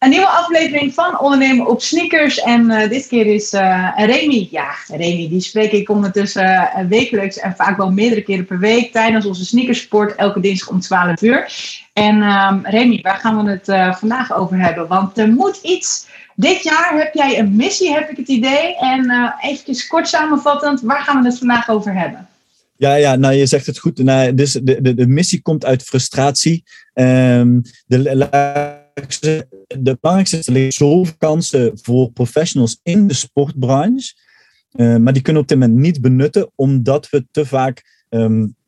Een nieuwe aflevering van Ondernemen op Sneakers. En uh, dit keer is uh, Remy. Ja, Remy, die spreek ik ondertussen uh, wekelijks en vaak wel meerdere keren per week tijdens onze sneakersport, elke dinsdag om 12 uur. En um, Remy, waar gaan we het vandaag over hebben? Want er moet iets. Dit jaar heb jij een missie, heb ik het idee. En eventjes kort samenvattend, waar gaan we het vandaag over hebben? Ja, ja, nou je zegt het goed. Nou, dus de, de, de missie komt uit frustratie. Um, de de belangrijkste is, er zoveel kansen voor professionals in de sportbranche. Uh, maar die kunnen op dit moment niet benutten, omdat we te vaak. Um,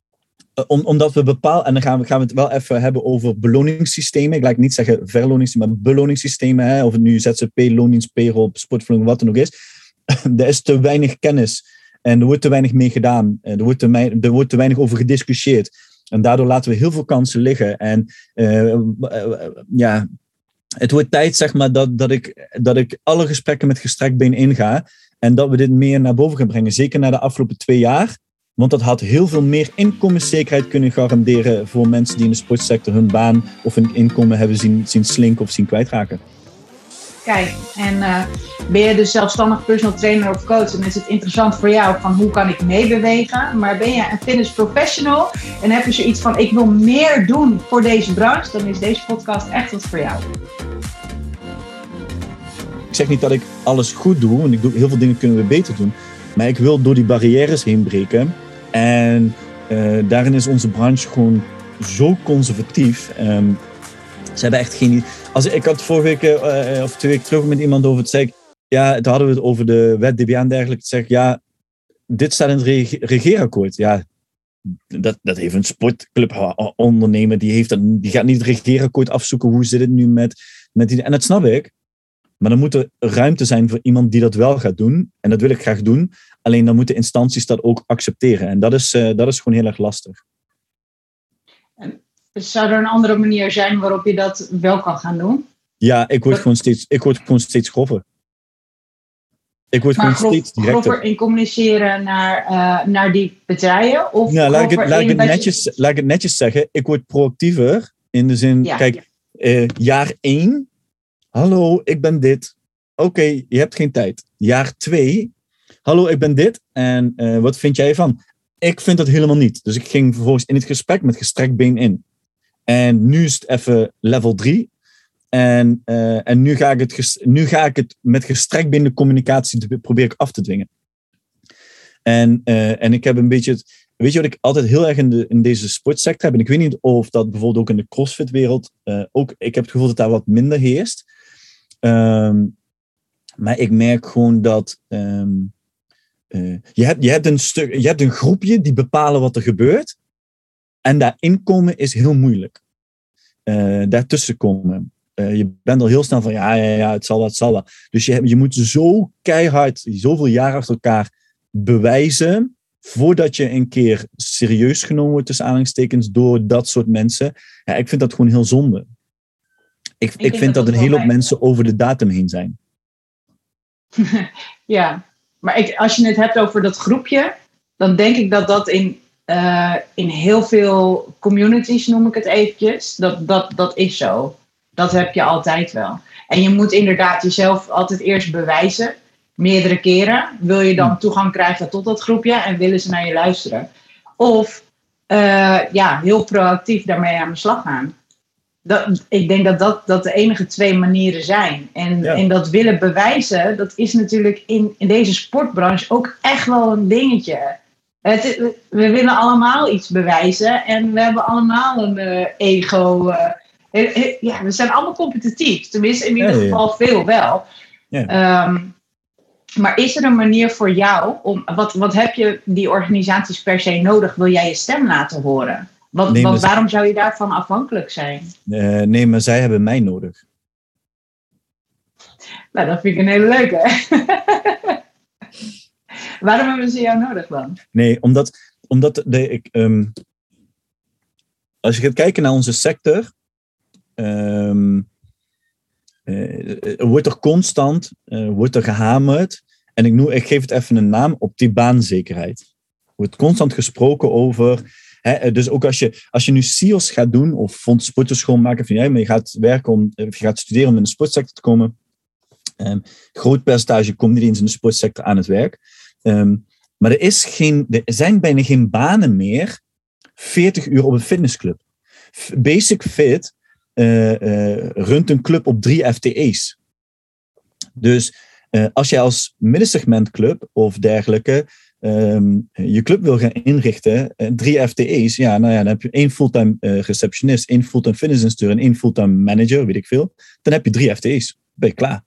om, omdat we bepalen, en dan gaan we, gaan we het wel even hebben over beloningssystemen. Ik laat niet zeggen verloningssystemen, maar beloningssystemen. Hè, of het nu ZZP, loondienst, payroll, wat dan ook is. er is te weinig kennis en er wordt te weinig mee gedaan. Er wordt te, er wordt te weinig over gediscussieerd. En daardoor laten we heel veel kansen liggen. En ja, het wordt tijd, zeg maar, dat, dat, ik, dat ik alle gesprekken met gestrekt been inga. En dat we dit meer naar boven gaan brengen. Zeker na de afgelopen twee jaar. Want dat had heel veel meer inkomenszekerheid kunnen garanderen voor mensen die in de sportsector hun baan of hun inkomen hebben zien, zien slinken of zien kwijtraken. Kijk, en uh, ben je dus zelfstandig personal trainer of coach, dan is het interessant voor jou van hoe kan ik meebewegen. Maar ben je een fitness professional en heb je zoiets van ik wil meer doen voor deze branche, dan is deze podcast echt wat voor jou. Ik zeg niet dat ik alles goed doe, want ik doe, heel veel dingen kunnen we beter doen. Maar ik wil door die barrières heen breken. En uh, daarin is onze branche gewoon zo conservatief. Um, ze hebben echt geen. Als ik had vorige week uh, of twee weken terug met iemand over het zeg. Ja, toen hadden we het over de wet DBA en dergelijke. Zeg ja, dit staat in het regeerakkoord. Ja, dat, dat heeft een sportclub ondernemen. Die, heeft dat, die gaat niet het regeerakkoord afzoeken. Hoe zit het nu met, met die. En dat snap ik. Maar dan moet er ruimte zijn voor iemand die dat wel gaat doen. En dat wil ik graag doen. Alleen dan moeten instanties dat ook accepteren. En dat is, uh, dat is gewoon heel erg lastig. Zou er een andere manier zijn waarop je dat wel kan gaan doen? Ja, ik word, gewoon, steeds, ik word gewoon steeds grover. Ik word maar gewoon steeds directer. grover in communiceren naar, uh, naar die bedrijven? Of ja, laat ik, het, laat, ik het netjes, laat ik het netjes zeggen. Ik word proactiever in de zin, ja, kijk, uh, jaar één Hallo, ik ben dit. Oké, je hebt geen tijd. Jaar twee. Hallo, ik ben dit. En uh, wat vind jij van? Ik vind dat helemaal niet. Dus ik ging vervolgens in het gesprek met gestrekt been in. En nu is het even level 3. En, uh, en nu, ga ik het nu ga ik het met gestrekt de communicatie probeer ik af te dwingen. En, uh, en ik heb een beetje het. Weet je wat ik altijd heel erg in, de, in deze sportsector heb? En ik weet niet of dat bijvoorbeeld ook in de CrossFit-wereld uh, ook. Ik heb het gevoel dat daar wat minder heerst. Um, maar ik merk gewoon dat uh, je, hebt, je, hebt een stuk, je hebt een groepje die bepalen wat er gebeurt. En daarin komen is heel moeilijk. Uh, daartussen komen. Uh, je bent al heel snel van ja, ja, ja, het zal wel, het zal wel. Dus je, je moet zo keihard, zoveel jaar achter elkaar bewijzen. Voordat je een keer serieus genomen wordt, tussen aanhalingstekens, door dat soort mensen. Ja, ik vind dat gewoon heel zonde. Ik, ik, vind dat, een hele hoop mensen over de datum heen zijn. ja, maar ik, als je het hebt over dat groepje, dan denk ik dat dat in, uh, in heel veel communities, noem ik het eventjes, dat, dat, dat is zo. Dat heb je altijd wel. En je moet inderdaad jezelf altijd eerst bewijzen, meerdere keren. Wil je dan hm. toegang krijgen tot dat groepje en willen ze naar je luisteren? Of uh, ja, heel proactief daarmee aan de slag gaan dat, ik denk dat, dat dat de enige twee manieren zijn. En, en dat willen bewijzen, dat is natuurlijk in, in deze sportbranche ook echt wel een dingetje. Het, we willen allemaal iets bewijzen en we hebben allemaal een uh, ego. Uh, ja, we zijn allemaal competitief. Tenminste, in ieder geval veel wel. Um, maar is er een manier voor jou om. Wat, wat heb je die organisaties per se nodig? Wil jij je stem laten horen? Wat, wat, waarom zou je daarvan afhankelijk zijn? Uh, nee, maar zij hebben mij nodig. Nou, dat vind ik een hele leuke. waarom hebben ze jou nodig dan? Nee, omdat, omdat de, ik, um, als je gaat kijken naar onze sector, um, wordt er constant uh, wordt er gehamerd. En ik, noem, ik geef het even een naam op die baanzekerheid. Er wordt constant gesproken over Hè, dus ook als je, als je nu SEALS gaat doen of fonds sporten schoonmaken, van, ja, maar je gaat werken om, je gaat studeren om in de sportsector te komen. Um, groot percentage komt niet eens in de sportsector aan het werk. Ehm, maar er, is geen, er zijn bijna geen banen meer 40 uur op een fitnessclub. Basic Fit uh, uh, runt een club op drie FTE's. Dus uh, als jij als middensegmentclub of dergelijke um, je club wil gaan inrichten, drie FTE's, ja, nou ja, dan heb je één fulltime receptionist, één fulltime fitnessinstructeur en één fulltime manager, weet ik veel. Dan heb je drie FTE's. Ben je klaar.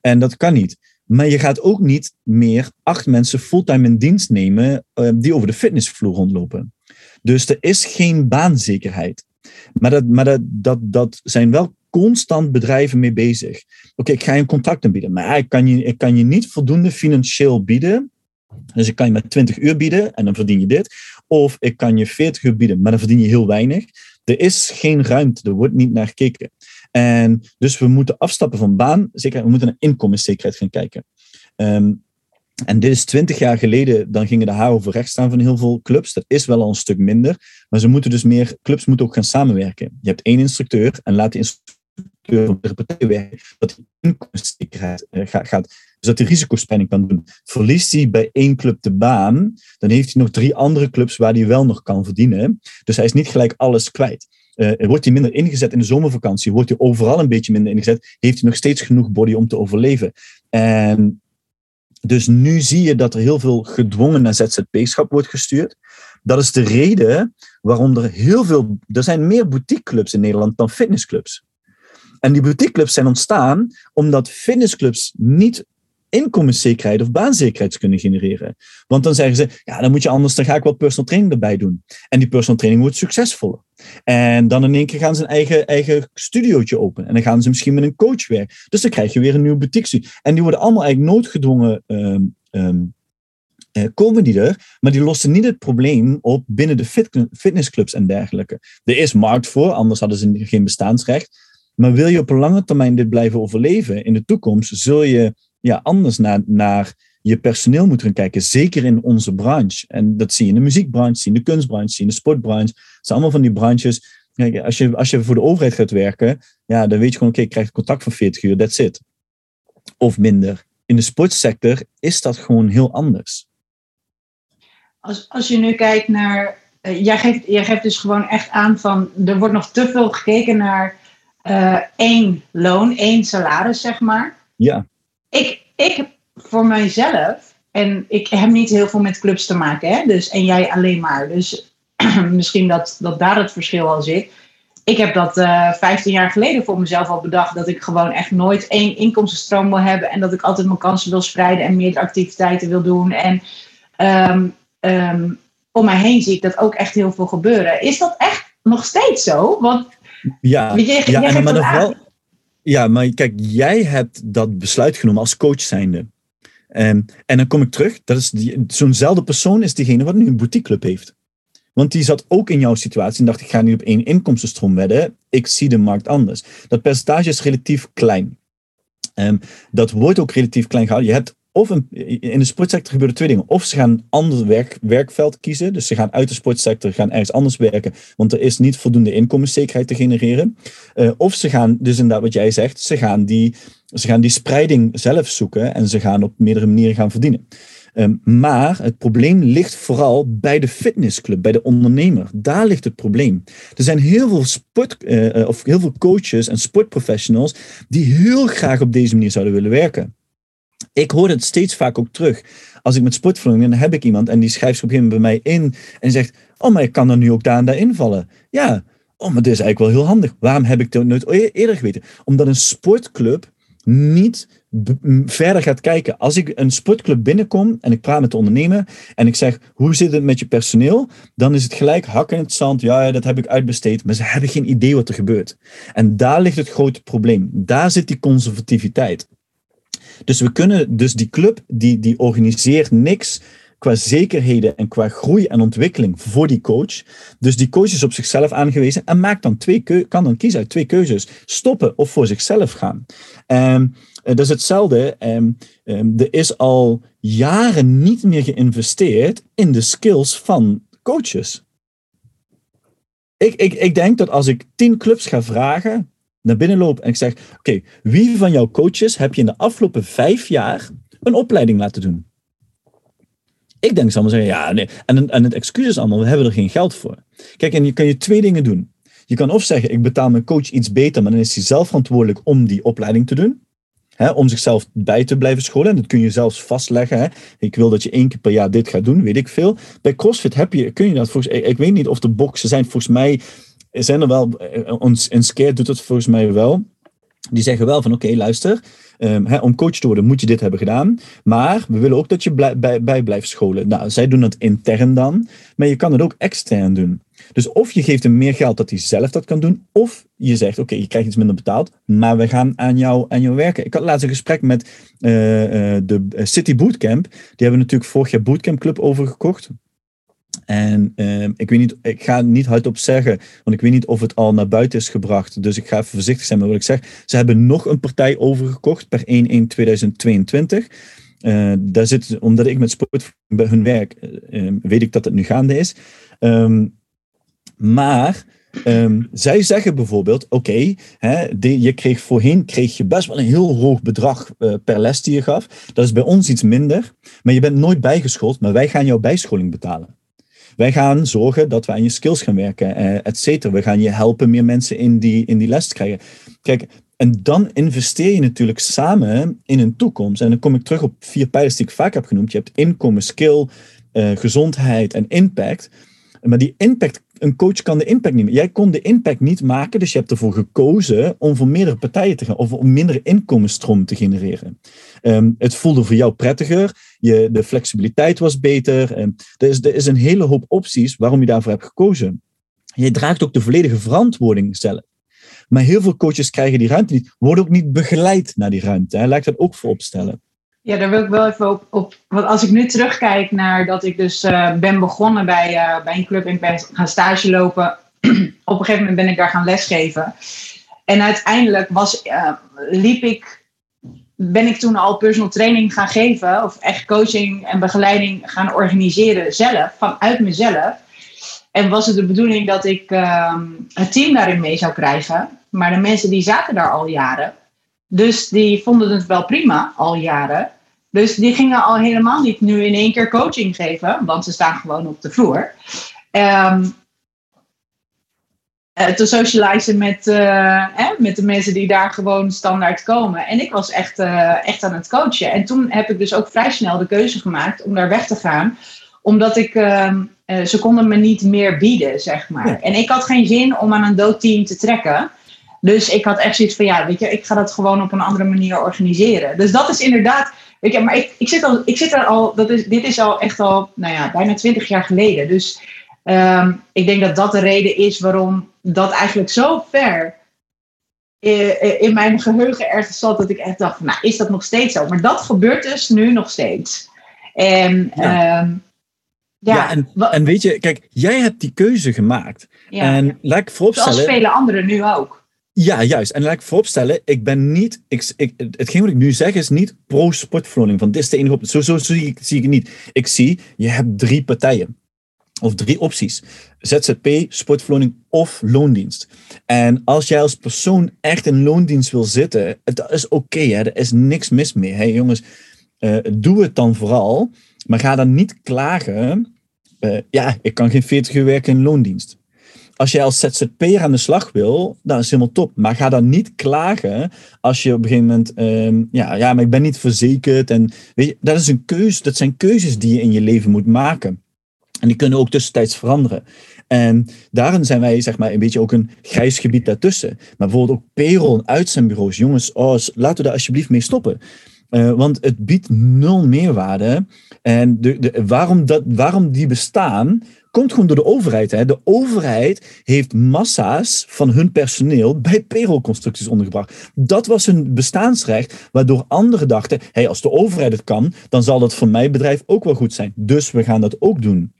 En dat kan niet. Maar je gaat ook niet meer acht mensen fulltime in dienst nemen die over de fitnessvloer rondlopen. Dus er is geen baanzekerheid. Maar dat, maar dat, dat, dat zijn wel constant bedrijven mee bezig. Oké, ik ga je een contract aanbieden, maar ik kan, je, ik kan je niet voldoende financieel bieden. Dus ik kan je met 20 uur bieden en dan verdien je dit. Of ik kan je 40 uur bieden, maar dan verdien je heel weinig. Er is geen ruimte, er wordt niet naar gekeken. En dus we moeten afstappen van baan, zeker, we moeten naar inkomenszekerheid gaan kijken. Um, en dit is twintig jaar geleden, dan gingen de over recht staan van heel veel clubs. Dat is wel al een stuk minder. Maar ze moeten dus meer, clubs moeten ook gaan samenwerken. Je hebt één instructeur en laat die instructeur van de partij werken. Dat die inkomenszekerheid eh, gaat. Dus dat hij risicospanning kan doen. Verliest hij bij één club de baan, dan heeft hij nog drie andere clubs waar hij wel nog kan verdienen. Dus hij is niet gelijk alles kwijt. Uh, wordt hij minder ingezet in de zomervakantie, wordt hij overal een beetje minder ingezet, heeft hij nog steeds genoeg body om te overleven. En dus nu zie je dat er heel veel gedwongen naar ZZP-schap wordt gestuurd. Dat is de reden waarom er heel veel. Er zijn meer boutiqueclubs in Nederland dan fitnessclubs. En die boutiqueclubs zijn ontstaan omdat fitnessclubs niet inkomenszekerheid of baanzekerheid kunnen genereren. Want dan zeggen ze, ja, dan moet je anders, dan ga ik wel personal training erbij doen. En die personal training wordt succesvoller. En dan in één keer gaan ze een eigen, eigen studiootje openen. En dan gaan ze misschien met een coach werken. Dus dan krijg je weer een nieuwe boutique. En die worden allemaal eigenlijk noodgedwongen um, komen die er, maar die lossen niet het probleem op binnen de fit fitnessclubs en dergelijke. Er is markt voor, anders hadden ze geen bestaansrecht. Maar wil je op lange termijn dit blijven overleven in de toekomst, zul je ja, anders naar, naar je personeel moeten gaan kijken. Zeker in onze branche. En dat zie je in de muziekbranche, zie je in de kunstbranche, zie je in de sportbranche. Het zijn allemaal van die branches. Kijk, als, je, als je voor de overheid gaat werken, ja, dan weet je gewoon, oké, ik krijg een contract van 40 uur, that's it. Of minder. In de sportsector is dat gewoon heel anders. Als, als je nu kijkt naar. Uh, jij, geeft, jij geeft dus gewoon echt aan van. Er wordt nog te veel gekeken naar uh, één loon, één salaris, zeg maar. Ja ik, ik voor mijzelf, en ik heb niet heel veel met clubs te maken, hè, dus, en jij alleen maar. Dus misschien dat, dat daar het verschil al zit. Ik heb dat uh, eh, 15 jaar geleden voor mezelf al bedacht. Dat ik gewoon echt nooit één inkomstenstroom wil hebben. En dat ik altijd mijn kansen wil spreiden en meer activiteiten wil doen. En um, um, om mij heen zie ik dat ook echt heel veel gebeuren. Is dat echt nog steeds zo? Want ja, je, ja en, maar dat wel, ja, maar kijk, jij hebt dat besluit genomen als coach zijnde. Um, en dan kom ik terug, dat is zo'nzelfde persoon is diegene wat nu een boutiqueclub heeft. Want die zat ook in jouw situatie en dacht, ik ga nu op één inkomstenstroom wedden. Ik zie de markt anders. Dat percentage is relatief klein. Um, dat wordt ook relatief klein gehouden. Je hebt of in de sportsector gebeuren twee dingen. Of ze gaan een ander werk, werkveld kiezen. Dus ze gaan uit de sportsector, gaan ergens anders werken. Want er is niet voldoende inkomenszekerheid te genereren. Uh, of ze gaan, dus inderdaad wat jij zegt, ze gaan, die, ze gaan die spreiding zelf zoeken. En ze gaan op meerdere manieren gaan verdienen. Um, maar het probleem ligt vooral bij de fitnessclub, bij de ondernemer. Daar ligt het probleem. Er zijn heel veel, sport, uh, of heel veel coaches en sportprofessionals die heel graag op deze manier zouden willen werken ik hoor het steeds vaak ook terug. Als ik met sportverloning, dan heb ik iemand en die schrijft op een gegeven moment bij mij in en zegt: Oh, maar ik kan er nu ook daar en daar invallen. Ja, oh, maar dit is eigenlijk wel heel handig. Waarom heb ik dat nooit e-, eerder geweten? Omdat een sportclub niet verder gaat kijken. Als ik een sportclub binnenkom en ik praat met de ondernemer en ik zeg, hoe zit het met je personeel? Dan is het gelijk hakken in het zand. Ja, dat heb ik uitbesteed. Maar ze hebben geen idee wat er gebeurt. En daar ligt het grote probleem. Daar zit die conservativiteit. Dus we kunnen, dus die club die, die organiseert niks qua zekerheden en qua groei en ontwikkeling voor die coach. Dus die coach is op zichzelf aangewezen en maakt dan twee kan dan kiezen uit twee keuzes. Stoppen of voor zichzelf gaan. Um, dat is hetzelfde. Um, er is al jaren niet meer geïnvesteerd in de skills van coaches. ik, ik, ik denk dat als ik tien clubs ga vragen, naar binnen en ik zeg: Oké, wie van jouw coaches heb je in de afgelopen vijf jaar een opleiding laten doen? Ik denk, ze allemaal zeggen, ja, nee. En, en het excuus is allemaal, we hebben er geen geld voor. Kijk, en je kan je twee dingen doen. Je kan of zeggen, ik betaal mijn coach iets beter, maar dan is hij zelf verantwoordelijk om die opleiding te doen. Hè, om zichzelf bij te blijven scholen. En dat kun je zelfs vastleggen. Ik wil dat je één keer per jaar dit gaat doen, weet ik veel. Bij CrossFit heb je, kun je dat volgens ik weet niet of de boxen zijn. Volgens mij zijn er wel, eh, ons in Scare doet het volgens mij wel. Die zeggen wel van oké, luister, um, om coach te worden moet je dit hebben gedaan. Maar we willen ook dat je bij, bij blijft scholen. Nou, zij doen dat intern dan, maar je kan het ook extern doen. Dus of je geeft hem meer geld dat hij zelf dat kan doen, of je zegt, oké, je krijgt iets minder betaald, maar we gaan aan jou, aan jou werken. Ik had laatst een gesprek met uh, uh, de City Bootcamp. Die hebben natuurlijk vorig jaar Bootcamp Club overgekocht. En uh, ik weet niet, ik ga niet hardop zeggen, want ik weet niet of het al naar buiten is gebracht. Dus ik ga even voorzichtig zijn met wat ik zeg. Ze hebben nog een partij overgekocht per 1-1-2022. Uh, daar zit, omdat ik met sport bij hun werk, uh, weet ik dat het nu gaande is. Um, maar zij zeggen bijvoorbeeld, oké, je kreeg voorheen kreeg je best wel een heel hoog bedrag uh, per les die je gaf. Dat is bij ons iets minder, maar je bent nooit bijgeschoold, maar wij gaan jouw bijscholing betalen. Wij gaan zorgen dat we aan je skills gaan werken, uh, et cetera. We gaan je helpen meer mensen in die, in die les te krijgen. Kijk, en dan investeer je natuurlijk samen in een toekomst. En dan kom ik terug op vier pijlers die ik vaak heb genoemd. Je hebt inkomen, skill, uh, gezondheid en impact. Maar die impact, een coach kan de impact niet. Jij kon de impact niet maken, dus je hebt ervoor gekozen om voor meerdere partijen te gaan of om minder inkomensstroom te genereren. Um, het voelde voor jou prettiger, je, de flexibiliteit was beter. Er, is, er is een hele hoop opties waarom je daarvoor hebt gekozen. Je draagt ook de volledige verantwoording zelf. Maar heel veel coaches krijgen die ruimte niet, worden ook niet begeleid naar die ruimte. Hè. Laat ik dat ook vooropstellen. Ja, daar wil ik wel even op, op. Want als ik nu terugkijk naar dat ik dus uh, ben begonnen bij, uh, bij een club en ik ben gaan stage lopen. op een gegeven moment ben ik daar gaan lesgeven. En uiteindelijk was, uh, liep ik, ben ik toen al personal training gaan geven. Of echt coaching en begeleiding gaan organiseren zelf, vanuit mezelf. En was het de bedoeling dat ik ehm, het team daarin mee zou krijgen. Maar de mensen die zaten daar al jaren. Dus die vonden het wel prima, al jaren. Dus die gingen al helemaal niet nu in één keer coaching geven, want ze staan gewoon op de vloer. Um, te socializen met, uh, met de mensen die daar gewoon standaard komen. En ik was echt, uh, echt aan het coachen. En toen heb ik dus ook vrij snel de keuze gemaakt om daar weg te gaan. Omdat ik, uh, ze konden me niet meer bieden, zeg maar. En ik had geen zin om aan een doodteam te trekken. Dus ik had echt zoiets van, ja, weet je, ik ga dat gewoon op een andere manier organiseren. Dus dat is inderdaad, weet je, maar ik, ik, zit, al, ik zit er al, dat is, dit is al echt al, nou ja, bijna twintig jaar geleden. Dus um, ik denk dat dat de reden is waarom dat eigenlijk zo ver in mijn geheugen ergens zat, dat ik echt dacht, nou, is dat nog steeds zo? Maar dat gebeurt dus nu nog steeds. En ja. Um, ja, ja en, en, weet je, kijk, jij hebt die keuze gemaakt. Ja, en laat ik vooropstellen... Zoals vele anderen nu ook. Ja, juist. En laat ik vooropstellen, ik ben niet, ik, ik, hetgeen wat ik nu zeg is niet pro-sportverloning. Van dit is de enige op. Zo, zo zie, ik, zie ik het niet. Ik zie, je hebt drie partijen. Of drie opties. ZZP, sportverloning of loondienst. En als jij als persoon echt in loondienst wil zitten, dat is oké, er is niks mis mee. Hey, jongens, uh, doe het dan vooral, maar ga dan niet klagen. Uh, ja, ik kan geen 40 uur werken in loondienst als jij als ZZP'er aan de slag wil, dan is het helemaal top. Maar ga dan niet klagen als je op een gegeven moment, um, ja, ja, maar ik ben niet verzekerd. En weet je, dat, is een keuze, dat zijn keuzes die je in je leven moet maken. En die kunnen ook tussentijds veranderen. En daarin zijn wij, zeg maar, een beetje ook een grijs gebied daartussen. Maar bijvoorbeeld ook payroll en uitzendbureaus. Jongens, oh, laten we daar alsjeblieft mee stoppen. Uh, want het biedt nul meerwaarde. En de, de, waarom, dat, waarom die bestaan, komt gewoon door de overheid. Hè. De overheid heeft massa's van hun personeel bij payrollconstructies ondergebracht. Dat was hun bestaansrecht, waardoor anderen dachten: hey, als de overheid het kan, dan zal dat voor mijn bedrijf ook wel goed zijn. Dus we gaan dat ook doen.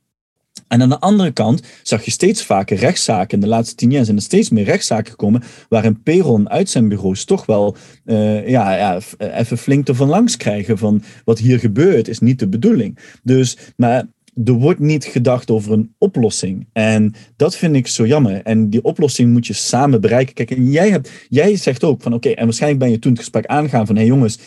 En aan de andere kant zag je steeds vaker rechtszaken. In de laatste tien jaar zijn er steeds meer rechtszaken gekomen. waarin payroll en uitzendbureaus toch wel uh, ja, ja, even flink ervan langs krijgen. van wat hier gebeurt is niet de bedoeling. Dus, maar er wordt niet gedacht over een oplossing. En dat vind ik zo jammer. En die oplossing moet je samen bereiken. Kijk, en jij, hebt, jij zegt ook van oké, en waarschijnlijk ben je toen het gesprek aangaan van hé hey jongens,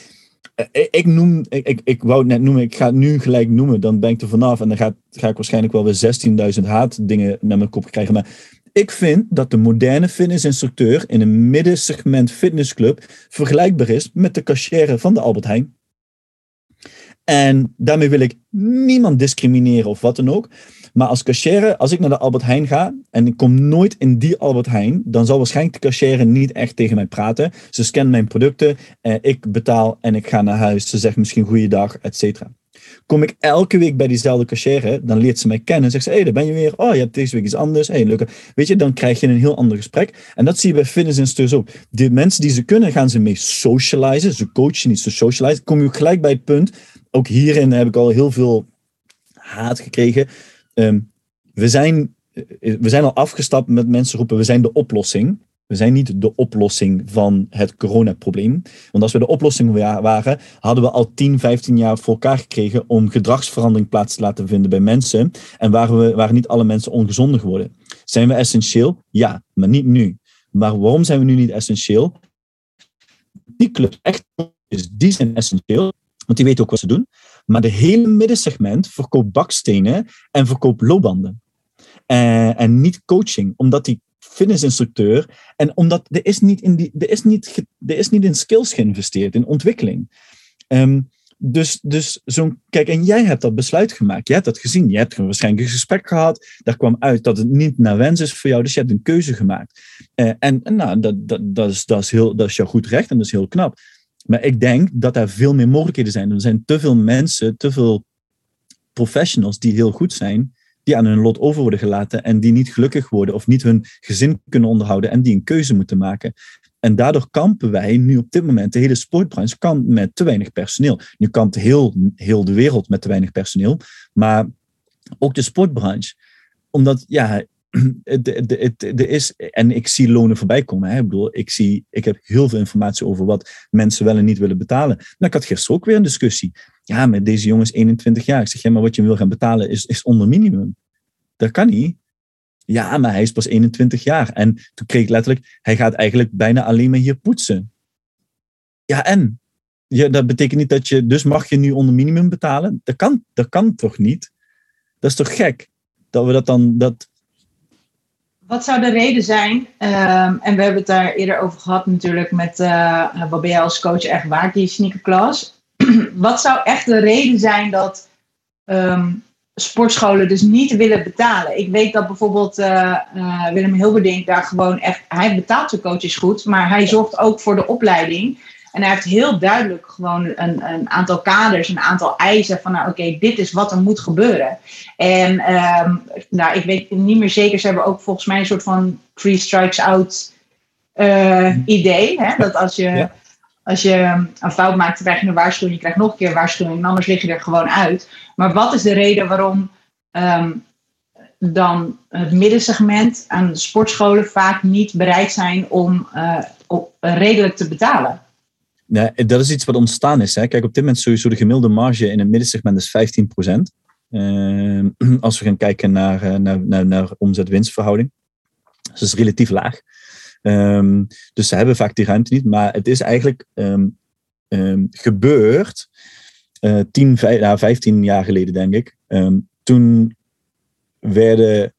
eh, ik, noem, ik, ik, wou het net noemen, ik ga het nu gelijk noemen, dan ben ik er vanaf en dan ga, ga ik waarschijnlijk wel weer 16.000 haatdingen naar mijn kop krijgen. Maar ik vind dat de moderne fitnessinstructeur in een middensegment fitnessclub vergelijkbaar is met de cashier van de Albert Heijn. En daarmee wil ik niemand discrimineren of wat dan ook. Maar als cashier, als ik naar de Albert Heijn ga en ik kom nooit in die Albert Heijn, dan zal waarschijnlijk de cashier niet echt tegen mij praten. Ze scannen mijn producten, eh, ik betaal en ik ga naar huis. Ze zegt misschien goeiedag, et cetera. Kom ik elke week bij diezelfde cashier, dan leert ze mij kennen. Zegt ze, hé, hey, daar ben je weer. Oh, je hebt deze week iets anders. Hey, leuke. Weet je, dan krijg je een heel ander gesprek. En dat zie je bij fitnessinstructeurs ook. De mensen die ze kunnen, gaan ze mee socializen. Ze coachen niet, ze socializen. Kom je gelijk bij het punt. Ook hierin heb ik al heel veel haat gekregen. Ehm, we, zijn, eh, we zijn al afgestapt met mensen roepen, we zijn de oplossing. We zijn niet de oplossing van het coronaprobleem. Want als we de oplossing waren, hadden we al 10, 15 jaar voor elkaar gekregen om gedragsverandering plaats te laten vinden bij mensen. En waren, we, waren niet alle mensen ongezonder geworden. Zijn we essentieel? Ja, maar niet nu. Maar waarom zijn we nu niet essentieel? Die club, echt, die zijn essentieel, want die weten ook wat ze doen. Maar de hele middensegment verkoopt bakstenen en verkoopt loopbanden. Uh, en niet coaching, omdat die fitnessinstructeur. En omdat er is niet in, die, er is niet, er is niet in skills geïnvesteerd, in ontwikkeling. Um, dus, dus zo'n, kijk, en jij hebt dat besluit gemaakt. Je hebt dat gezien. Je hebt waarschijnlijk een gesprek gehad. Daar kwam uit dat het niet naar wens is voor jou. Dus je hebt een keuze gemaakt. En, en nou, dat, dat, dat, is, dat, is heel, dat is jouw goed recht en dat is heel knap. Maar ik denk dat er veel meer mogelijkheden zijn. Er zijn te veel mensen, te veel professionals die heel goed zijn, die aan hun lot over worden gelaten en die niet gelukkig worden of niet hun gezin kunnen onderhouden en die een keuze moeten maken. En daardoor kampen wij nu op dit moment, de hele sportbranche met te weinig personeel. Nu kampt heel, heel de wereld met te weinig personeel, maar ook de sportbranche. Omdat, ja, er is, en ik zie lonen voorbij komen. Hè. Ik bedoel, ik, zie, ik heb heel veel informatie over wat mensen wel en niet willen betalen. Nou, ik had gisteren ook weer een discussie. Ja, met deze jongens 21 jaar. Ik zeg, ja, maar wat je wil gaan betalen is, is onder minimum. Dat kan niet. Ja, maar hij is pas 21 jaar. En toen kreeg ik letterlijk, hij gaat eigenlijk bijna alleen maar hier poetsen. Ja, en? Ja, dat betekent niet dat je, dus mag je nu onder minimum betalen? Dat kan, dat kan toch niet? Dat is toch gek? Dat we dat dan, dat, wat zou de reden zijn? Ehm, en we hebben het daar eerder over gehad natuurlijk met uh, wat ben jij als coach echt waard, die sneakerklas. wat zou echt de reden zijn dat ehm, sportscholen dus niet willen betalen? Ik weet dat bijvoorbeeld uh, uh, Willem Hilberdink daar gewoon echt, hij betaalt zijn coaches goed, maar hij zorgt ook voor de opleiding. En hij heeft heel duidelijk gewoon een, een aantal kaders, een aantal eisen van, nou oké, dit is wat er moet gebeuren. En um, nou, ik weet niet meer zeker, ze hebben ook volgens mij een soort van three strikes out uh, idee. Hè? Dat als je, als je een fout maakt, krijg je een waarschuwing, je krijgt nog een keer een waarschuwing, en anders lig je er gewoon uit. Maar wat is de reden waarom um, dan het middensegment aan sportscholen vaak niet bereid zijn om uh, op, redelijk te betalen? Dat is iets wat ontstaan is. Hè. Kijk, op dit moment sowieso de gemiddelde marge in het middensegment is 15% uh, als we gaan kijken naar, eh, naar, naar, omzet-winstverhouding. Dus dat is relatief laag. Um, dus ze hebben vaak die ruimte niet. Maar het is eigenlijk um, gebeurd uh, 10, 5, nou, 15 jaar geleden, denk ik. toen werden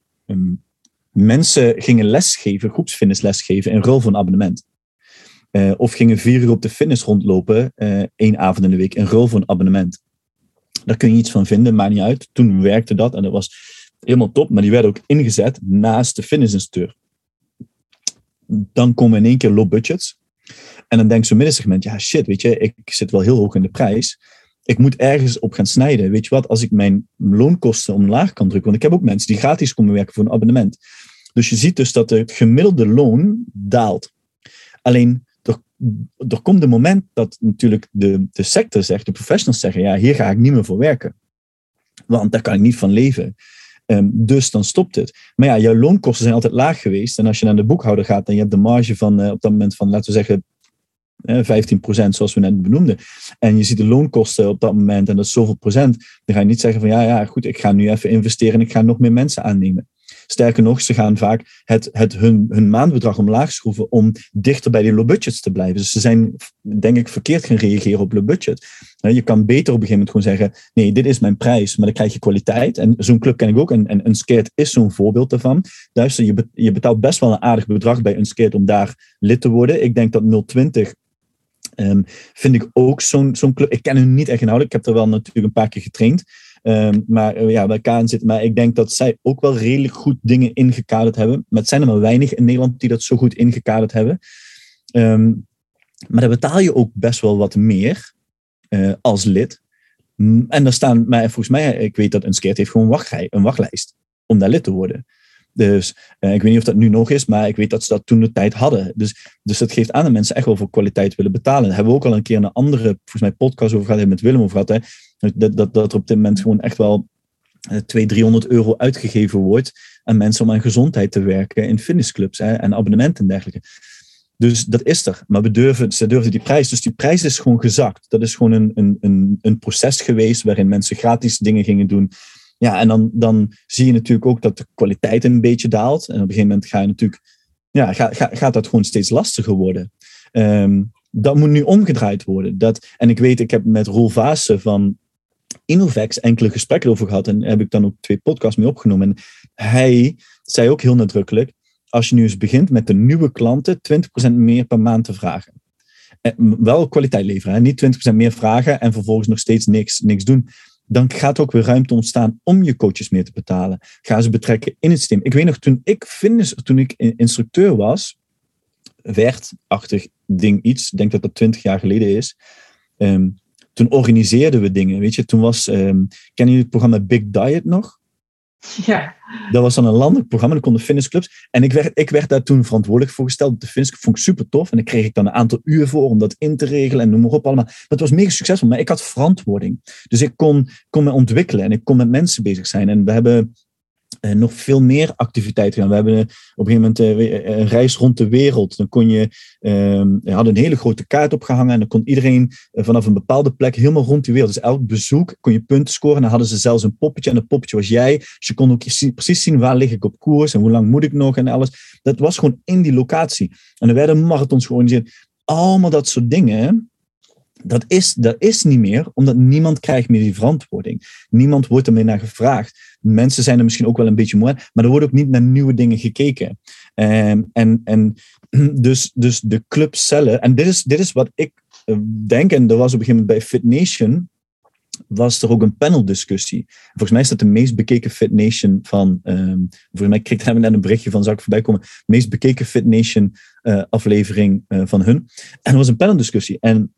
mensen gingen lesgeven, groepsfitness lesgeven in ruil van abonnement. Uh, of gingen vier uur op de fitness rondlopen, uh, één avond in de week, in ruil voor een abonnement. Daar kun je iets van vinden, maakt niet uit. Toen werkte dat en dat was helemaal top, maar die werden ook ingezet naast de fitnessinstructeur. Dan komen in één keer low budgets. En dan denkt zo'n middensegment, ja shit, weet je, ik zit wel heel hoog in de prijs. Ik moet ergens op gaan snijden. Weet je wat, als ik mijn loonkosten omlaag kan drukken, want ik heb ook mensen die gratis komen werken voor een abonnement. Dus je ziet dus dat het gemiddelde loon daalt. Alleen er komt een moment dat natuurlijk de, de sector zegt, de professionals zeggen, ja, hier ga ik niet meer voor werken. Want daar kan ik niet van leven. Um, dus dan stopt het. Maar ja, jouw loonkosten zijn altijd laag geweest. En als je naar de boekhouder gaat en je hebt de marge van uh, op dat moment van, laten we zeggen, 15% zoals we net benoemden. En je ziet de loonkosten op dat moment en dat is zoveel procent. Dan ga je niet zeggen van ja, ja, goed, ik ga nu even investeren en ik ga nog meer mensen aannemen. Sterker nog, ze gaan vaak het, het hun, hun maandbedrag omlaag schroeven om dichter bij die low budgets te blijven. Dus ze zijn, denk ik, verkeerd gaan reageren op low budget. Je kan beter op een gegeven moment gewoon zeggen, nee, dit is mijn prijs, maar dan krijg je kwaliteit. En zo'n club ken ik ook, en, en Unscared is zo'n voorbeeld daarvan. Luister, je, je betaalt best wel een aardig bedrag bij Unscared om daar lid te worden. Ik denk dat 020 Um, vind ik ook zo'n zo'n club. Ik ken hun niet echt inhoudelijk. Ik heb er wel natuurlijk een paar keer getraind. Ehm, maar uh, ja, bij KN zit. Maar ik denk dat zij ook wel redelijk goed dingen ingekaderd hebben. Maar het zijn er maar weinig in Nederland die dat zo goed ingekaderd hebben. Ehm, maar dan betaal je ook best wel wat meer uh, als lid. En daar staan, volgens mij, ik weet dat een skate heeft gewoon een wachtlijst om daar lid te worden. Dus ik weet niet of dat nu nog is, maar ik weet dat ze dat toen de tijd hadden. Dus, dus dat geeft aan dat mensen echt wel voor kwaliteit willen betalen. Daar hebben we ook al een keer een andere, volgens mij, podcast over gehad, met Willem over gehad. Hè. Dat, dat, dat er op dit moment gewoon echt wel 200, eh, 300 euro uitgegeven wordt aan mensen om aan gezondheid te werken in fitnessclubs hè, en abonnementen en dergelijke. Dus dat is er. Maar we durven, ze durven die prijs. Dus die prijs is gewoon gezakt. Dat is gewoon een, een, een, een proces geweest waarin mensen gratis dingen gingen doen. Ja, en dan, dan zie je natuurlijk ook dat de kwaliteit een beetje daalt. En op een gegeven moment ga je natuurlijk, ja, gaat, dat gewoon steeds lastiger worden. Um, dat moet nu omgedraaid worden. Dat, en ik weet, ik heb met Roel Vaassen van Innovex enkele gesprekken over gehad. En heb ik dan ook twee podcasts mee opgenomen. En hij zei ook heel nadrukkelijk, als je nu eens begint met de nieuwe klanten 20% meer per maand te vragen. En wel kwaliteit leveren, hè? niet 20% meer vragen en vervolgens nog steeds niks, niks doen dan gaat ook weer ruimte ontstaan om je coaches meer te betalen. Ga ze betrekken in het systeem. Ik weet nog, toen ik, fitness, toen ik instructeur was, werd achtig ding iets, ik denk dat dat twintig jaar geleden is, ehm, toen organiseerden we dingen. Weet je, toen was, um, kennen jullie het programma Big Diet nog? Ja. Dat was dan een landelijk programma, dan konden fitnessclubs. En ik werd, ik werd daar toen verantwoordelijk voor gesteld. De fitnessclub vond ik super tof. En daar kreeg ik dan een aantal uur voor om dat in te regelen en noem maar op allemaal. Dat was mega succesvol, maar ik had verantwoording. Dus ik kon, kon me ontwikkelen en ik kon met mensen bezig zijn. En we hebben nog veel meer activiteiten gaan. We hebben op een gegeven moment uh, een reis rond de wereld. Dan kon je, uh, je had een hele grote kaart opgehangen en dan kon iedereen vanaf een bepaalde plek helemaal rond de wereld. Dus elk bezoek kon je punten scoren. En dan hadden ze zelfs een poppetje en dat poppetje was jij. Dus je kon ook precies zien waar lig ik op koers en hoe lang moet ik nog en alles. Dat was gewoon in die locatie. En er werden marathons georganiseerd. Allemaal dat soort dingen dat is, dat is niet meer, omdat niemand krijgt meer die verantwoording. Niemand wordt er meer naar gevraagd. Mensen zijn er misschien ook wel een beetje moe, maar er wordt ook niet naar nieuwe dingen gekeken. Um, en en dus, dus de clubcellen, en dit is, dit is wat ik eh, denk, en er was op een gegeven moment bij Fit Nation, was er ook een paneldiscussie. Volgens mij is dat de meest bekeken Fit Nation van. Um, volgens mij kreeg ik net een berichtje van, zou ik voorbij komen? meest bekeken Fit Nation uh, aflevering uh, van hun. En er was een paneldiscussie. En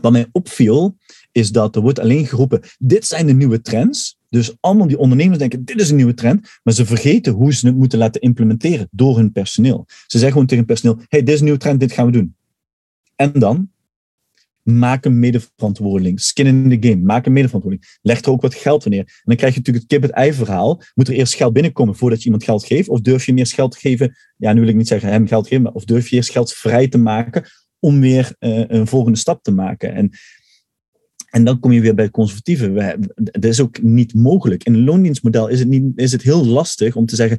wat mij opviel, is dat er wordt alleen geroepen, dit zijn de nieuwe trends. Dus allemaal die ondernemers denken, dit is een nieuwe trend, maar ze vergeten hoe ze het moeten laten implementeren door hun personeel. Ze zeggen gewoon tegen personeel, hey, dit is een nieuwe trend, dit gaan we doen. En dan, maak een medeverantwoording. Skin in the game, maak een medeverantwoording. Leg er ook wat geld wanneer. En dan krijg je natuurlijk het kip-het-ei verhaal. Moet er eerst geld binnenkomen voordat je iemand geld geeft? Of durf je meer geld te geven? Ja, nu wil ik niet zeggen hem geld geven, maar of durf je eerst geld vrij te maken om weer uh, een volgende stap te maken. En, en dan kom je weer bij het conservatieve. We, dat is ook niet mogelijk. In een loondienstmodel is het, niet, is het heel lastig om te zeggen,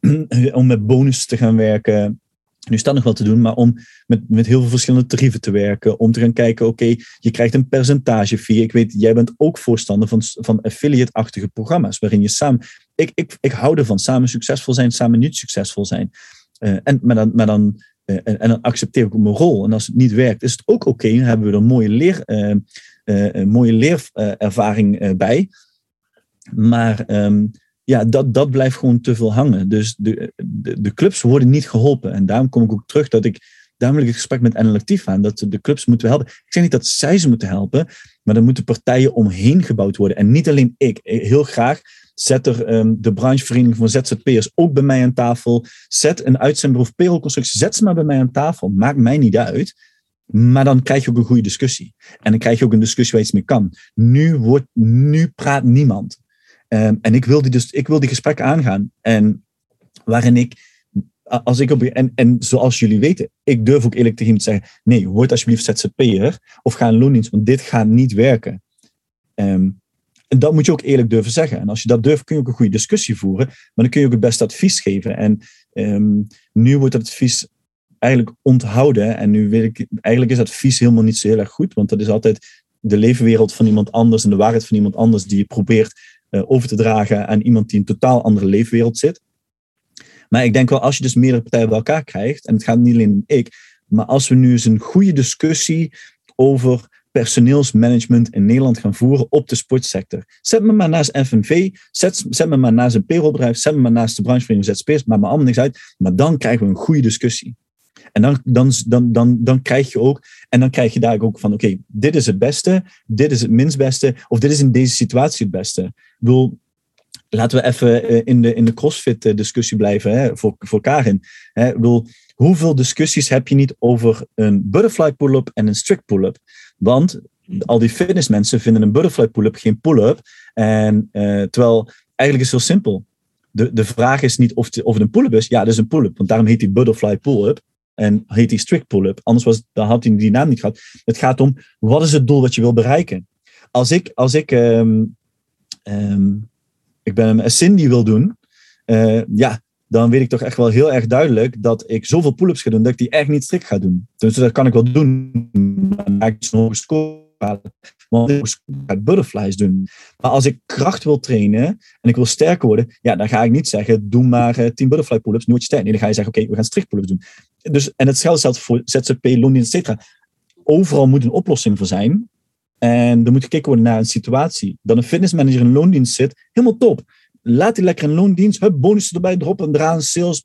om met bonus te gaan werken. Nu staat nog wel te doen, maar om met, met heel veel verschillende tarieven te werken. Om te gaan kijken, oké, je krijgt een percentage fee. Ik weet, jij bent ook voorstander van, van affiliate-achtige programma's. Waarin je samen, ik, ik, ik hou ervan, samen succesvol zijn, samen niet succesvol zijn. Uh, en, maar, dan, maar dan eh, en, en, dan accepteer ik ook mijn rol. En als het niet werkt, is het ook oké. Dan hebben we er een mooie, leer, uh, uh, een mooie leerervaring bij. Maar um, ja, dat, dat blijft gewoon te veel hangen. Dus de, de, de, clubs worden niet geholpen. En daarom kom ik ook terug dat ik. Daarom wil ik het gesprek met NLactief aan. Dat de clubs moeten helpen. Ik zeg niet dat zij ze moeten helpen. Maar er moeten partijen omheen gebouwd worden. En niet alleen ik. Heel graag Zet er um, de branchevereniging van ZZP'ers ook bij mij aan tafel. Zet een uitzendbureau of payrollconstructie. Zet ze maar bij mij aan tafel. Maakt mij niet uit. Maar dan krijg je ook een goede discussie. En dan krijg je ook een discussie waar iets mee kan. Nu, wordt, nu praat niemand. Um, en ik wil, die dus, ik wil die gesprekken aangaan. En waarin ik als ik op, en, en zoals jullie weten, ik durf ook eerlijk tegen iemand te zeggen, nee, word alsjeblieft ZZP'er of ga een loondienst, want dit gaat niet werken. Ehm, en dat moet je ook eerlijk durven zeggen. En als je dat durft, kun je ook een goede discussie voeren, maar dan kun je ook het beste advies geven. En ehm, nu wordt dat advies eigenlijk onthouden. En nu weet ik, eigenlijk is dat advies helemaal niet zo heel erg goed, want dat is altijd de leefwereld van iemand anders en de waarheid van iemand anders die je probeert uh, over te dragen aan iemand die in een totaal andere leefwereld zit. Maar ik denk wel, als je dus meerdere partijen bij elkaar krijgt, en het gaat niet alleen om ik, maar als we nu eens een goede discussie over personeelsmanagement in Nederland gaan voeren op de sportsector. Zet me maar naast FNV, zet, zet me maar naast een payrollbedrijf, zet me maar naast de branchevereniging ZZP'ers, maakt me allemaal niks uit. Maar dan krijgen we een goede discussie. En dan, dan, dan, dan, dan krijg je ook, en dan krijg je daar ook van, oké, dit is het beste, dit is het minst beste, of dit is in deze situatie het beste. Ik bedoel, laten we even eh, in de, in de CrossFit-discussie blijven hè, voor, voor Karin. Hè. Ik bedoel, hoeveel discussies heb je niet over een butterfly pull-up en een strict pull-up? Want al die fitnessmensen vinden een butterfly pull-up geen pull-up. En uh, terwijl eigenlijk is het heel simpel. De, de vraag is niet of, of het een pull-up is. Ja, dat is een pull-up. Want daarom heet die butterfly pull-up. En heet die strict pull-up. Anders was, dan had hij die naam niet gehad. Het gaat om, wat is het doel wat je wil bereiken? Als ik, als ik um, um, ik ben een Cindy wil doen, uh, ja, dan weet ik toch echt wel heel erg duidelijk dat ik zoveel pull-ups ga doen dat ik die echt niet strikt ga doen. Dus dat kan ik wel doen. Ga ik zo'n hoge Want ik butterflies doen. Maar als ik kracht wil trainen en ik wil sterker worden, ja, dan ga ik niet zeggen, doe maar uh, 10 butterfly pull-ups, nooit je sterk. Nee, dan ga je zeggen, oké, we gaan strikt pull-ups doen. Dus, en hetzelfde geldt voor ZZP, loondienst, et cetera. Overal moet een oplossing voor zijn. En er moet gekeken worden naar een situatie. Dat een fitnessmanager in loondienst zit, helemaal top laat die lekker een loondienst, hup, bonussen erbij, droppen, draan, sales.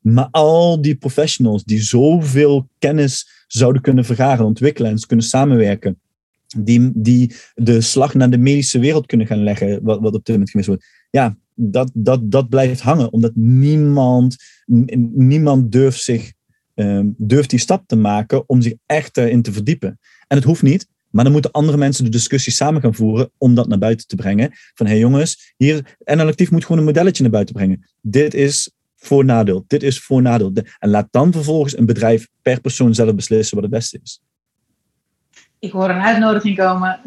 Maar al die professionals die zoveel kennis zouden kunnen vergaren, ontwikkelen en kunnen samenwerken, die, die de slag naar de medische wereld kunnen gaan leggen, wat, wat op dit moment gemist wordt. Ja, dat, dat, dat blijft hangen, omdat niemand, niemand durft, zich, um, durft die stap te maken om zich echt erin te verdiepen. En het hoeft niet, maar dan moeten andere mensen de discussie samen gaan voeren om dat naar buiten te brengen. Van hé hey jongens, hier, NL Actief moet gewoon een modelletje naar buiten brengen. Dit is voor nadeel, dit is voor nadeel. En laat dan vervolgens een bedrijf per persoon zelf beslissen wat het beste is. Ik hoor een uitnodiging komen.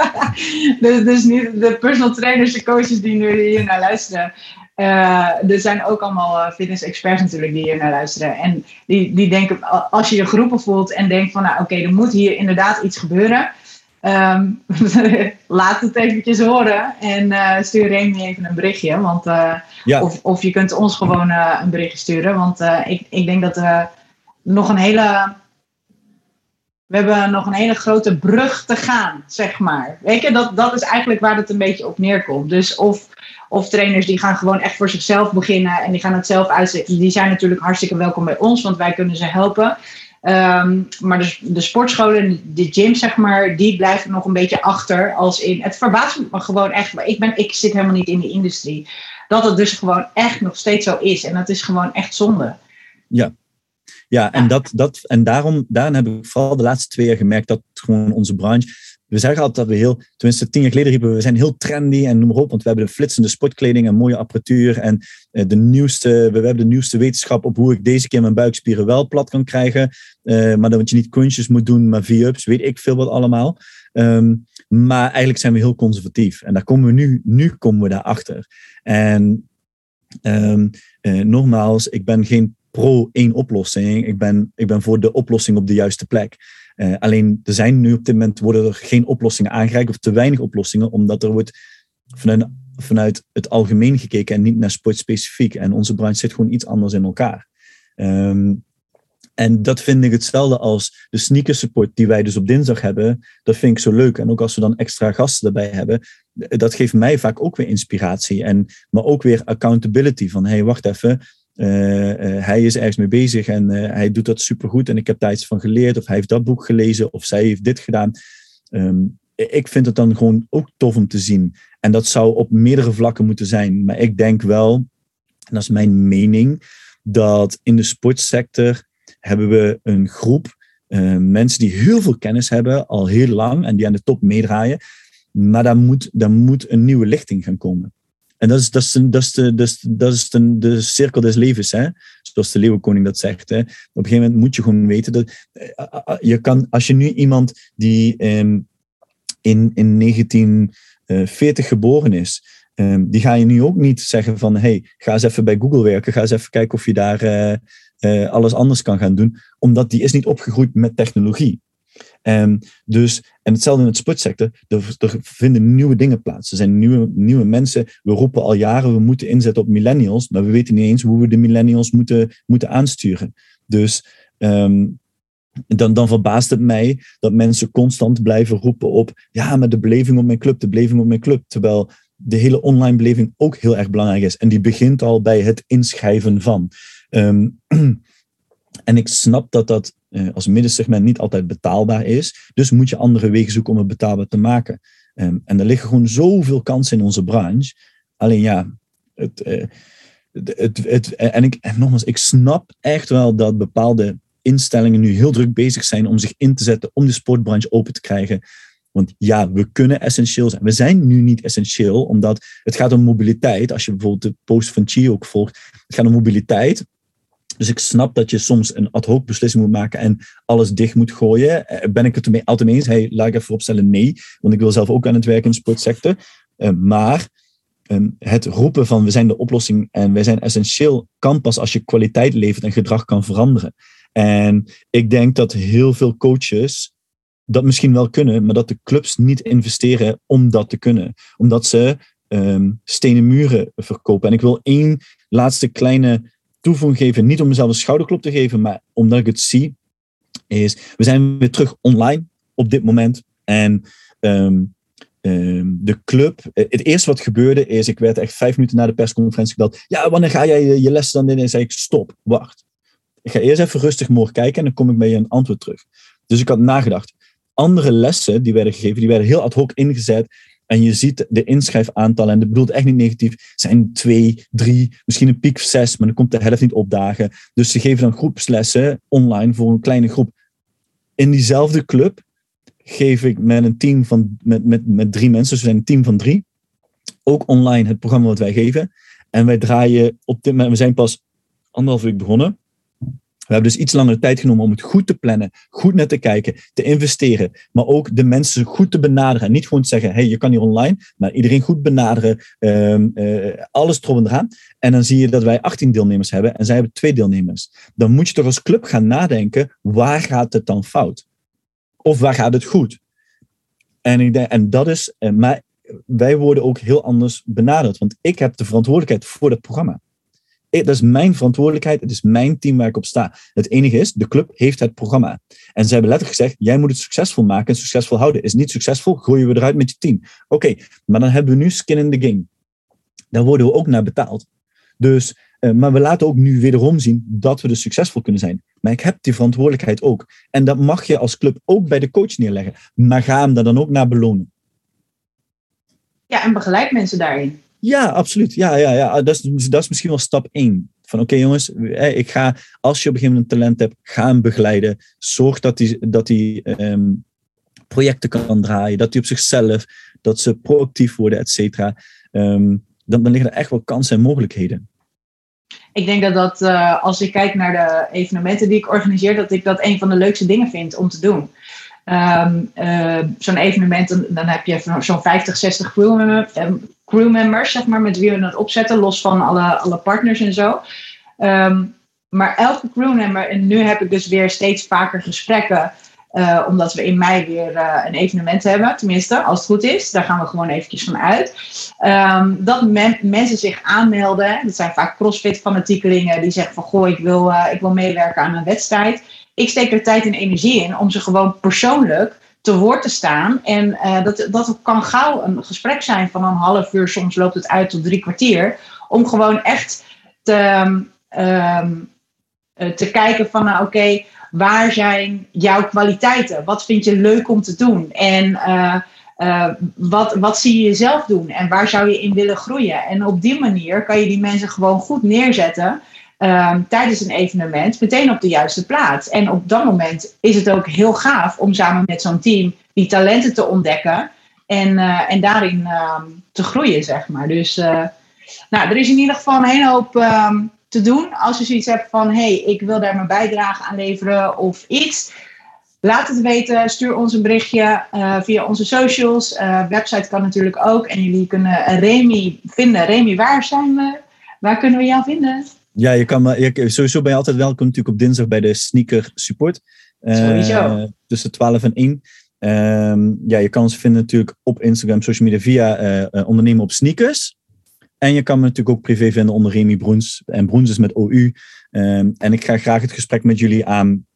dus, dus niet de personal trainers, de coaches die nu hier naar luisteren. Uh, er zijn ook allemaal uh, fitness-experts natuurlijk die hier naar luisteren. En die, die denken, als je je geroepen voelt en denkt van, nou oké, er moet hier inderdaad iets gebeuren. Um, laat het eventjes horen en uh, stuur Remy even een berichtje. Want, ja. of, of je kunt ons gewoon een berichtje sturen. Want ik, ik denk dat we nog een hele we hebben nog een hele grote brug te gaan, zeg maar. Weet je, dat, dat is eigenlijk waar het een beetje op neerkomt. Dus of, of trainers die gaan gewoon echt voor zichzelf beginnen en die gaan het zelf uitzetten. Die zijn natuurlijk hartstikke welkom bij ons, want wij kunnen ze helpen. Um, maar de, de sportscholen, de gyms, zeg maar, die blijven nog een beetje achter. Als in, het verbaast me gewoon echt. Ik, ben, ik zit helemaal niet in die industrie. Dat het dus gewoon echt nog steeds zo is. En dat is gewoon echt zonde. Ja, ja, en, Dat, dat, en daarom, daarom heb ik vooral de laatste twee jaar gemerkt dat gewoon onze branche. We zeggen altijd dat we heel, tenminste tien jaar geleden riepen we, zijn heel trendy en noem maar op, want we hebben de flitsende sportkleding en mooie apparatuur en eh, de nieuwste, we, hebben de nieuwste wetenschap op hoe ik deze keer mijn buikspieren wel plat kan krijgen, uh, maar dat je niet crunches moet doen, maar V-ups, weet ik veel wat allemaal. Um, maar eigenlijk zijn we heel conservatief en daar komen we nu, nu komen we daarachter. En um, uh, nogmaals, ik ben geen pro één oplossing. Ik ben, ik ben voor de oplossing op de juiste plek. Uh, alleen er zijn nu op dit moment worden er geen oplossingen aangereikt of te weinig oplossingen, omdat er wordt vanuit, vanuit het algemeen gekeken en niet naar sportspecifiek. En onze branche zit gewoon iets anders in elkaar. Um, en dat vind ik hetzelfde als de sneaker support die wij dus op dinsdag hebben. Dat vind ik zo leuk. En ook als we dan extra gasten erbij hebben, dat geeft mij vaak ook weer inspiratie. En, maar ook weer accountability van, hé, hey, wacht even. Uh, uh, hij is ergens mee bezig en uh, hij doet dat supergoed en ik heb daar iets van geleerd of hij heeft dat boek gelezen of zij heeft dit gedaan. Um, ik vind het dan gewoon ook tof om te zien. En dat zou op meerdere vlakken moeten zijn. Maar ik denk wel, en dat is mijn mening, dat in de sportsector hebben we een groep mensen die heel veel kennis hebben, al heel lang, en die aan de top meedraaien. Maar daar moet, daar moet een nieuwe lichting gaan komen. En dat is, dat is, dat is, de, dat is, de, de cirkel des levens. Hè? zoals de Leeuwenkoning dat zegt. Hè. Op een gegeven moment moet je gewoon weten dat je kan, als je nu iemand die in, in 1940 geboren is, die ga je nu ook niet zeggen van hey, ga eens even bij Google werken, ga eens even kijken of je daar alles anders kan gaan doen, omdat die is niet opgegroeid met technologie. Um, dus, en hetzelfde in het sportsector, er, vinden nieuwe dingen plaats. Er zijn nieuwe, nieuwe mensen. We roepen al jaren, we moeten inzetten op millennials, maar we weten niet eens hoe we de millennials moeten, moeten aansturen. Dus um, dan, dan verbaast het mij dat mensen constant blijven roepen op, ja, maar de beleving op mijn club, de beleving op mijn club. Terwijl de hele online beleving ook heel erg belangrijk is. En die begint al bij het inschrijven van. Um, en ik snap dat dat als middensegment niet altijd betaalbaar is. Dus moet je andere wegen zoeken om het betaalbaar te maken. Um, en er liggen gewoon zoveel kansen in onze branche. Alleen ja, het, uh, het, het, en, ik, en nogmaals, ik snap echt wel dat bepaalde instellingen nu heel druk bezig zijn om zich in te zetten om de sportbranche open te krijgen. Want ja, we kunnen essentieel zijn. We zijn nu niet essentieel, omdat het gaat om mobiliteit. Als je bijvoorbeeld de post van Chi ook volgt, het gaat om mobiliteit. Dus ik snap dat je soms een ad hoc beslissing moet maken en alles dicht moet gooien. Eh, ben ik het ermee altijd eens? Hey, laat ik even opstellen, nee. Want ik wil zelf ook aan het werken in de sportsector. Uh, maar ehm, het roepen van we zijn de oplossing en wij zijn essentieel kan pas als je kwaliteit levert en gedrag kan veranderen. En ik denk dat heel veel coaches dat misschien wel kunnen, maar dat de clubs niet investeren om dat te kunnen. Omdat ze um, stenen muren verkopen. En ik wil één laatste kleine toevoeging geven, niet om mezelf een schouderklop te geven, maar omdat ik het zie, is we zijn weer terug online op dit moment. En um, um, de club, eh, het eerste wat gebeurde is, ik werd echt vijf minuten na de persconferentie gebeld. Ja, wanneer ga jij je, lessen dan in? En zei ik, stop, wacht. Ik ga eerst even rustig morgen kijken en dan kom ik bij je een antwoord terug. Dus ik had nagedacht. Andere lessen die werden gegeven, die werden heel ad hoc ingezet en je ziet de inschrijfaantallen, en dat bedoelt echt niet negatief, zijn twee, drie, misschien een piek zes, maar dan komt de helft niet opdagen. Dus ze geven dan groepslessen online voor een kleine groep. In diezelfde club geef ik met een team van met, met, met drie mensen, dus we zijn een team van drie, ook online het programma wat wij geven. En wij draaien op dit moment, we zijn pas anderhalf week begonnen. We hebben dus iets langer tijd genomen om het goed te plannen, goed naar te kijken, te investeren, maar ook de mensen goed te benaderen. En niet gewoon zeggen, hey, je kan hier online, maar iedereen goed benaderen, um, uh, alles erop en eraan. En dan zie je dat wij 18 deelnemers hebben en zij hebben twee deelnemers. Dan moet je toch als club gaan nadenken, waar gaat het dan fout? Of waar gaat het goed? En, en dat is, uh, maar wij worden ook heel anders benaderd, want ik heb de verantwoordelijkheid voor het programma dat is mijn verantwoordelijkheid. Het is mijn team waar ik op sta. Het enige is, de club heeft het programma. En ze hebben letterlijk gezegd, jij moet het succesvol maken en succesvol houden. Is niet succesvol, gooien we eruit met je team. Oké, maar dan hebben we nu skin in the game. Daar worden we ook naar betaald. Dus, uh, maar we laten ook nu wederom zien dat we dus succesvol kunnen zijn. Maar ik heb die verantwoordelijkheid ook. En dat mag je als club ook bij de coach neerleggen. Maar ga hem daar dan ook naar belonen. Ja, en begeleid mensen daarin. Ja, absoluut. Ja, ja, ja. Dat, is, dat is misschien wel stap één. Van oké jongens, ik ga, als je op een gegeven moment een talent hebt, ga hem begeleiden. Zorg dat hij dat um, projecten kan draaien, dat hij op zichzelf, dat ze proactief worden, et cetera. Um, dan, dan liggen er echt wel kansen en mogelijkheden. Ik denk dat dat, uh, als ik kijk naar de evenementen die ik organiseer, dat ik dat een van de leukste dingen vind om te doen. Um, uh, zo'n evenement, dan, dan, heb je zo'n 50, 60 crew, crewmembers, zeg maar, met wie we het opzetten, los van alle, alle partners en zo. Maar elke crewmember, en nu heb ik dus weer steeds vaker gesprekken, uh, omdat we in mei weer uh, een evenement hebben, tenminste, als het goed is. Daar gaan we gewoon eventjes van uit. Dat men, mensen zich aanmelden. Dat zijn vaak crossfit-fanatiekelingen die zeggen van, goh, ik wil, uh, ik wil meewerken aan een wedstrijd. Ik steek er tijd en energie in om ze gewoon persoonlijk te woord te staan. En uh, dat, dat kan gauw een gesprek zijn van een half uur, soms loopt het uit tot drie kwartier. Om gewoon echt te, um, te kijken van, nou oké, waar zijn jouw kwaliteiten? Wat vind je leuk om te doen? En uh, wat, wat zie je jezelf doen? En waar zou je in willen groeien? En op die manier kan je die mensen gewoon goed neerzetten. Um, tijdens een evenement meteen op de juiste plaats. En op dat moment is het ook heel gaaf om samen met zo'n team die talenten te ontdekken en, uh, en daarin um, te groeien, zeg maar. Dus uh, nou, er is in ieder geval een hele hoop um, te doen. Als je zoiets hebt van, hey, ik wil daar mijn bijdrage aan leveren of iets. Laat het weten, stuur ons een berichtje uh, via onze socials. Website kan natuurlijk ook. En jullie kunnen Remy vinden. Remy, waar zijn we? Waar kunnen we jou vinden? Ja, je kan, je, sowieso ben je altijd welkom natuurlijk op dinsdag bij de Sneaker Support. Uh. Tussen 12 en 1. Um, ja, je kan ons vinden natuurlijk op Instagram, social media via ondernemen op sneakers. En je kan me natuurlijk ook privé vinden onder Remy Broens. En Broens is met OU. Um, en ik ga graag het gesprek met jullie aan.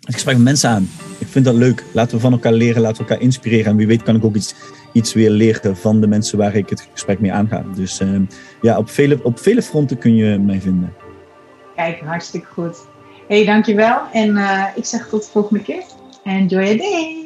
Het gesprek met mensen aan. Ik vind dat leuk. Laten we van elkaar leren, laten we elkaar inspireren. En wie weet kan ik ook iets, iets weer leren van de mensen waar ik het gesprek mee aanga. Dus um, ja, op vele, op vele fronten kun je mij vinden. Kijk, hartstikke goed. hey, dankjewel. En uh, ik zeg tot de volgende keer. Enjoy your day.